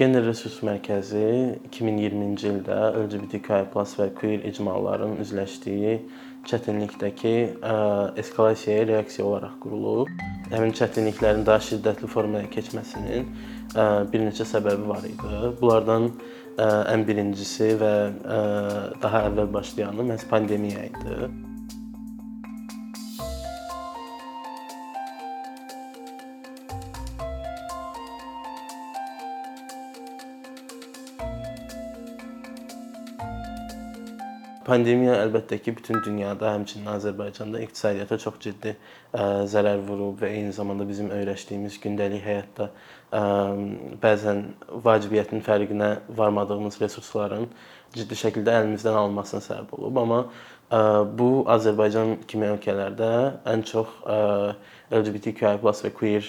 Gender Resurs Mərkəzi 2020-ci ildə LGBTQI+ və queer icmaların üzləşdiyi çətinlikdəki eskalasiyaya reaksiya olaraq qurulub. Həmin çətinliklərin daha şiddətli formaya keçməsinin bir neçə səbəbi var idi. Bunlardan ən birincisi və daha əvvəl başlayanı məhz pandemiya idi. Pandemiya əlbəttə ki, bütün dünyada, həmçinin Azərbaycanda iqtisadiyyata çox ciddi zərər vurub və eyni zamanda bizim öyrəşdiyimiz gündəlik həyatda bəzən vacibiyyətin fərqinə varmadığımız resursların ciddi şəkildə əlimizdən alınmasına səbəb olub. Amma bu Azərbaycan kimi ölkələrdə ən çox LGBTQI+ və queer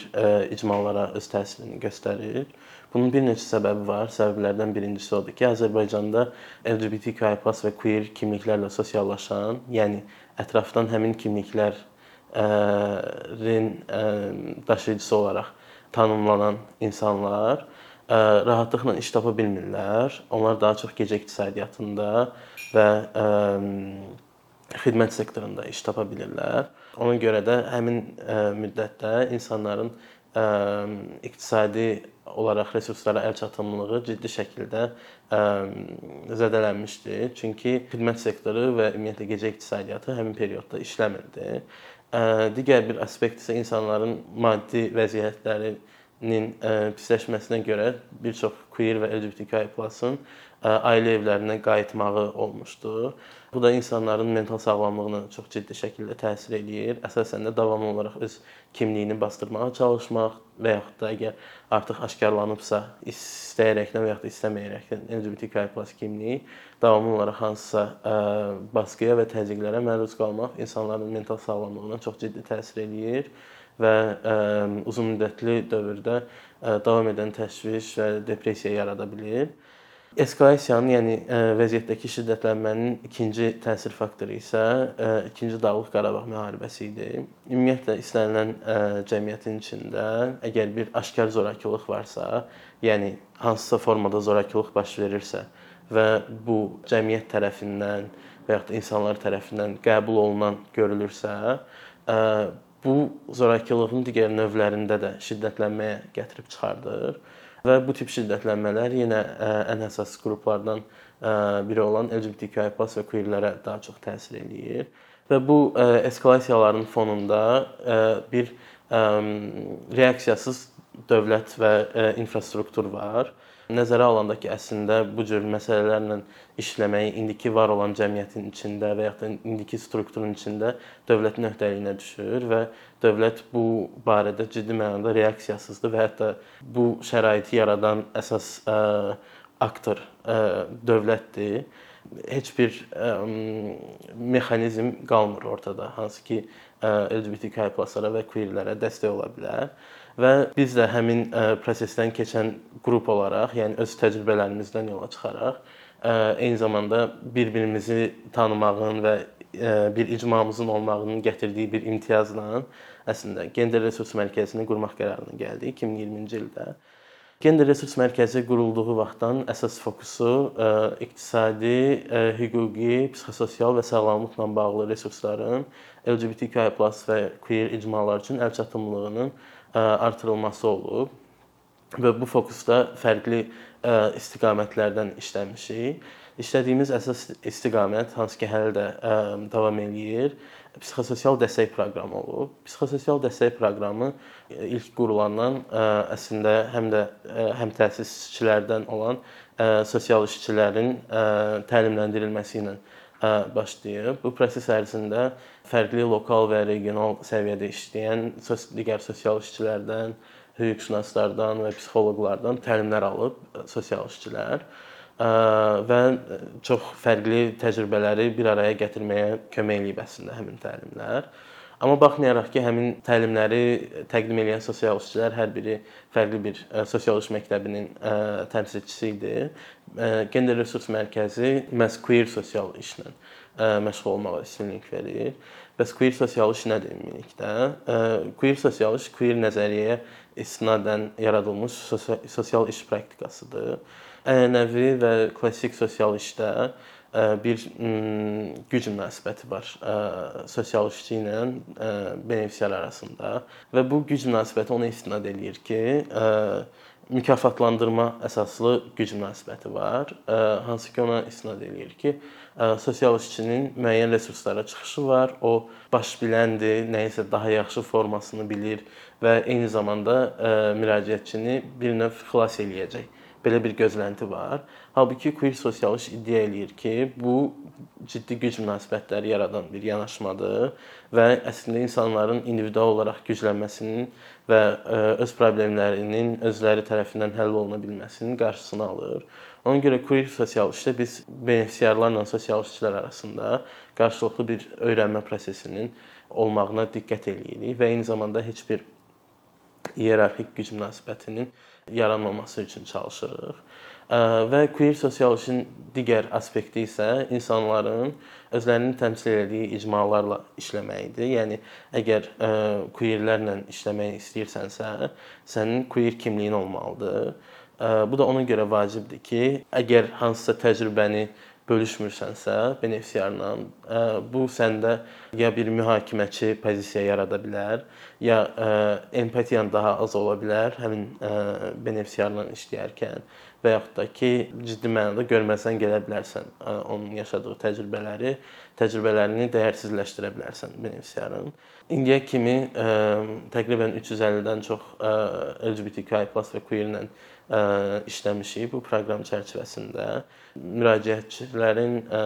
icmalara öz təsirini göstərir. Bunun bir neçə səbəbi var. Səbəblərdən birincisi odur ki, Azərbaycanda LGBTQI+ və queer kimliklərlə sosiallaşan, yəni ətrafdan həmin kimliklərin daşıyıcısı olaraq tanımlanan insanlar rahatlıqla iş tapa bilmirlər. Onlar daha çox gecə iqtisadiyyatında və xidmət sektorunda iş tapa bilirlər. Ona görə də həmin müddətdə insanların iqtisadi olaraq resurslara əl çatımlılığı ciddi şəkildə zədələnmişdi. Çünki xidmət sektoru və ümumiyyətlə gecə iqtisadiyyatı həmin periodda işləmirdi. Digər bir aspekt isə insanların maddi vəziyyətlərinin pisləşməsinə görə bir çox queer və LGBTQI+-ın ailə evlərinə qayıtmağı olmuşdu. Bu da insanların mental sağlamlığına çox ciddi şəkildə təsir eləyir. Əsasən də davamlı olaraq öz kimliyini basdırmağa çalışmaq və yaxud da əgər artıq aşkarlanıbsa, istəyərəkdən və yaxud da istəməyərəkdən LGBTQI+ kimliyi davamlı olaraq hansısa baskıya və təzyiqlərə məruz qalmaq insanların mental sağlamlığına çox ciddi təsir eləyir və uzunmüddətli dövrdə davam edən təşviş və depressiya yarada bilər. Eskalasiyanın, yəni vəziyyətdəki şiddətlənmənin ikinci təsir faktoru isə 2-ci Dağlıq Qarabağ müharibəsi idi. Ümumiyyətlə istənilən cəmiyyətin içində əgər bir aşkar zorakılıq varsa, yəni hansısa formada zorakılıq baş verirsə və bu cəmiyyət tərəfindən və yaxud da insanlar tərəfindən qəbul olunan görülürsə, bu zorakılığın digər növlərində də şiddətlənməyə gətirib çıxardır. Və bu tip şiddətlənmələr yenə ən əsas qruplardan biri olan LGBTQI+ və queerlərə daha çox təsir eləyir. Və bu eskalasiyaların fonunda bir reaksiyasız dövlət və infrastruktur var nəzərə alanda ki, əslində bu cür məsələlərlə işləməyi indiki var olan cəmiyyətin içində və ya da indiki strukturun içində dövlətin öhdəliyinə düşür və dövlət bu barədə ciddi mənada reaksiyasızdır və hətta bu şəraiti yaradan əsas ə, aktor ə, dövlətdir. Heç bir ə, mexanizm qalmır ortada, hansı ki LGBTQI+-lara və queerlərə dəstək ola bilər və biz də həmin prosesdən keçən qrup olaraq, yəni öz təcrübələrimizdən yola çıxaraq eyni zamanda bir-birimizi tanımağın və bir icmamızın olmağının gətirdiyi bir imtiyazla əslində Gender Resurs Mərkəzini qurmaq qərarına gəldik 2020-ci ildə. Gender Resurs Mərkəzi qurulduğu vaxtdan əsas fokusu iqtisadi, hüquqi, psixososial və sağlamlıqla bağlı resursların LGBTQI+ və queer icmalar üçün əlçatımlılığının artırılması olub və bu fokusda fərqli istiqamətlərdən işləmişik. İşlədiyimiz əsas istiqamət hansı ki, hələ də davam eləyir, psixososial dəstək proqramı olub. Psixososial dəstək proqramı ilk qurulandan əslində həm də həm təsisçilərdən olan sosial işçilərin təlimləndirilməsi ilə başlayıb. Bu proses ərzində fərqli lokal və regional səviyyədə işləyən digər sosial işçilərdən, hüquqşünaslardan və psixoloqlardan təlimlər alıb sosial işçilər və çox fərqli təcrübələri bir araya gətirməyə kömək eləyib əslində həmin təlimlər. Amma baxmayaraq ki, həmin təlimləri təqdim edən sosial işçilər hər biri fərqli bir sosial iş məktəbinin təmsilçisi idi. Gender Resurs Mərkəzi məhz queer sosial işlə məşğul olmağa üstünlük verir Bəs queer sosial iş nədir ümumilikdə? Queer sosial iş queer nəzəriyyəyə istinadən yaradılmış sosial iş praktikasıdır. Ənənəvi və klassik sosial işdə bir güc münasibəti var sosial işçi ilə benefisiar arasında və bu güc münasibəti ona istinad eləyir ki, mükafatlandırma əsaslı güc münasibəti var, hansı ki ona istinad eləyir ki, sosial işçinin müəyyən resurslara çıxışı var. O baş biləndir, nəyisə daha yaxşı formasını bilir və eyni zamanda müraciətçini bir növ xilas eləyəcək belə bir gözlənti var. Halbuki queer sosial iş iddia eləyir ki, bu ciddi güc münasibətləri yaradan bir yanaşmadır və əslində insanların individual olaraq güclənməsinin və e, öz problemlərinin özləri tərəfindən həll oluna bilməsinin qarşısını alır. Ona görə queer sosial işdə biz benefisiarlarla sosial işçilər arasında qarşılıqlı bir öyrənmə prosesinin olmağına diqqət eləyirik və eyni zamanda heç bir iyerarxik güc münasibətinin yaranmaması üçün çalışırıq. Və queer sosial işin digər aspekti isə insanların özlərini təmsil etdiyi icmalarla işləməyidir. Yəni əgər queerlərlə işləmək istəyirsənsə, sənin queer kimliyin olmalıdır. Bu da ona görə vacibdir ki, əgər hansısa təcrübəni bölüşmürsənsə benefisiarla, bu səndə ya bir mühakiməçi pozisiya yarada bilər, ya empatiyan daha az ola bilər həmin benefisiarla işləyərkən və yaxud da ki, ciddi mənada görməsən gələ bilərsən onun yaşadığı təcrübələri, təcrübələrini dəyərsizləşdirə bilərsən benefisiarın. İndiyə kimi ə, təqribən 350-dən çox ə, LGBTQI+ və queer-lə işləmişik bu proqram çərçivəsində. Müraciətçilərin ə,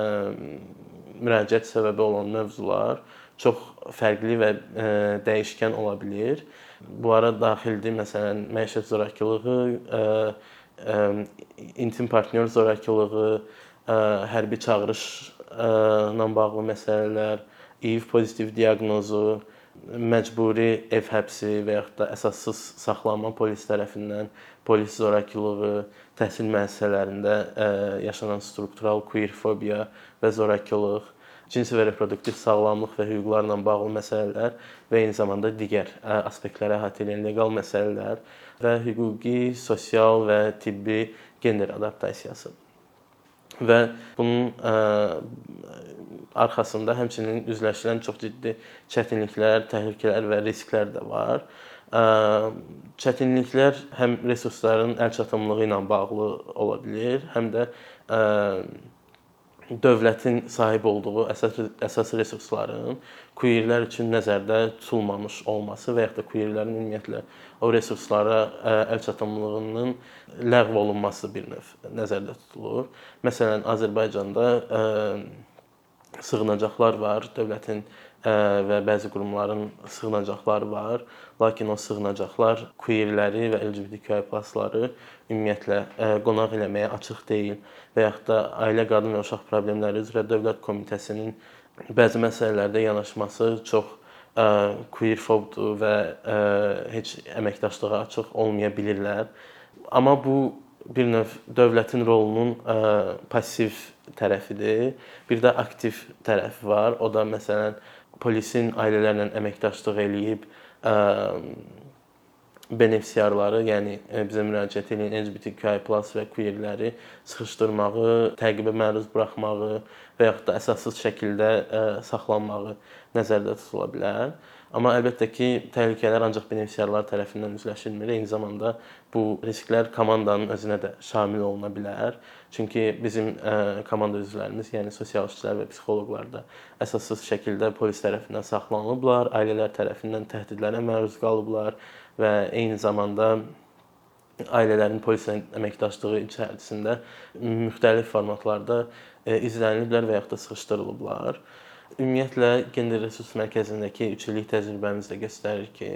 müraciət səbəbi olan mövzular çox fərqli və ə, dəyişkən ola bilər. Bunlara daxildir məsələn məişət zorakılığı, ə, intim partnyor zorakılığı, hərbi çağırışla bağlı məsələlər, İİV pozitiv diaqnozu, məcburi ev həbsi və yaxud da əsassız saxlanma polis tərəfindən, polis zorakılığı, təhsil müəssisələrində yaşanan struktural queer fobiya və zorakılıq, cinsi və reproduktiv sağlamlıq və hüquqlarla bağlı məsələlər və eyni zamanda digər aspektləri əhatə edən leqal məsələlər və hüquqi, sosial və tibbi gender adaptasiyası. Və bunun arxasında həmçinin üzləşilən çox ciddi çətinliklər, təhlükələr və risklər də var. Çətinliklər həm resursların əlçatanlığı ilə bağlı ola bilər, həm də ə, dövlətin sahib olduğu əsas əsas resursların queerlər üçün nəzərdə tutulmamış olması və ya da queerlərin ümumiyyətlə o resurslara əlçatanlığının ləğv olunması bir növ nəzərdə tutulur. Məsələn, Azərbaycanda sığınacaqlar var, dövlətin və bəzi qurumların sığınacaqları var. Lakin o sığınacaqlar queerləri və LGBTQI+-ları ümumiyyətlə qonaq eləməyə açıq deyil və yaxud da Ailə, Qadın və Uşaq Problemləri üzrə Dövlət Komitəsinin bəzi məsələlərdə yanaşması çox queerfobdur və heç əməkdaşlığa açıq olmaya bilirlər. Amma bu bir növ dövlətin rolunun passiv tərəfidir. Bir də aktiv tərəfi var. O da məsələn polisin ailələrlə əməkdaşlıq eləyib ə, benefisiarları, yəni bizə müraciət edən LGBTQI+ və queerləri sıxışdırmağı, təqibə məruz buraxmağı və yaxud da əsassız şəkildə ə, saxlanmağı nəzərdə tutula bilər. Amma əlbəttə ki, təhlükələr ancaq benefisiarlar tərəfindən üzləşilmir. Eyni zamanda bu risklər komandanın özünə də şamil oluna bilər. Çünki bizim ə, komanda üzvlərimiz, yəni sosial işçilər və psixoloqlar da əsassız şəkildə polis tərəfindən saxlanılıblar, ailələr tərəfindən təhdidlərə məruz qalıblar və eyni zamanda ailələrin polislə əməkdaşlığı içərisində müxtəlif formatlarda izləniliblər və yaxud da sıxışdırılıblar. Ümumiyyətlə gender resurs mərkəzindəki 3 illik təcrübəmiz də göstərir ki,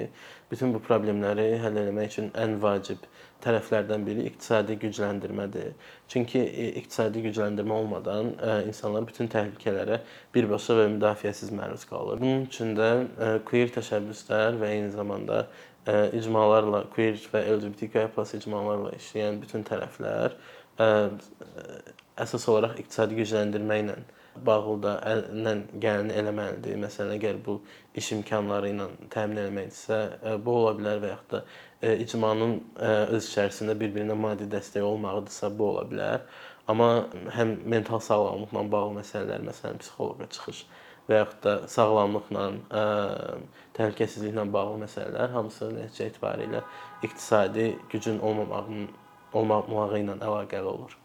bütün bu problemləri həll etmək üçün ən vacib tərəflərdən biri iqtisadi gücləndirmədir. Çünki e, iqtisadi gücləndirmə olmadan e, insanlar bütün təhlükələrə birbaşa və müdafiəsiz məruz qalır. Bunun üçün də e, queer təşəbbüslər və eyni zamanda icmalarla, queer və LGBTQI+ icmalarla işləyən bütün tərəflər əsas olaraq iqtisadi gücləndirmə ilə bağlı da əlindən gələni eləməlidir. Məsələn, əgər bu iş imkanları ilə təmin etməkdirsə, bu ola bilər və yaxud da icmanın öz içərisində bir-birinə maddi dəstək olmağıdırsa, bu ola bilər. Amma həm mental sağlamlıqla bağlı məsələlər, məsələn, psixoloqa çıxış və yaxud da sağlamlıqla, təhlükəsizliklə bağlı məsələlər hamısı nəticə etibarilə iqtisadi gücün olmamağının olmamağı ilə əlaqəli olur.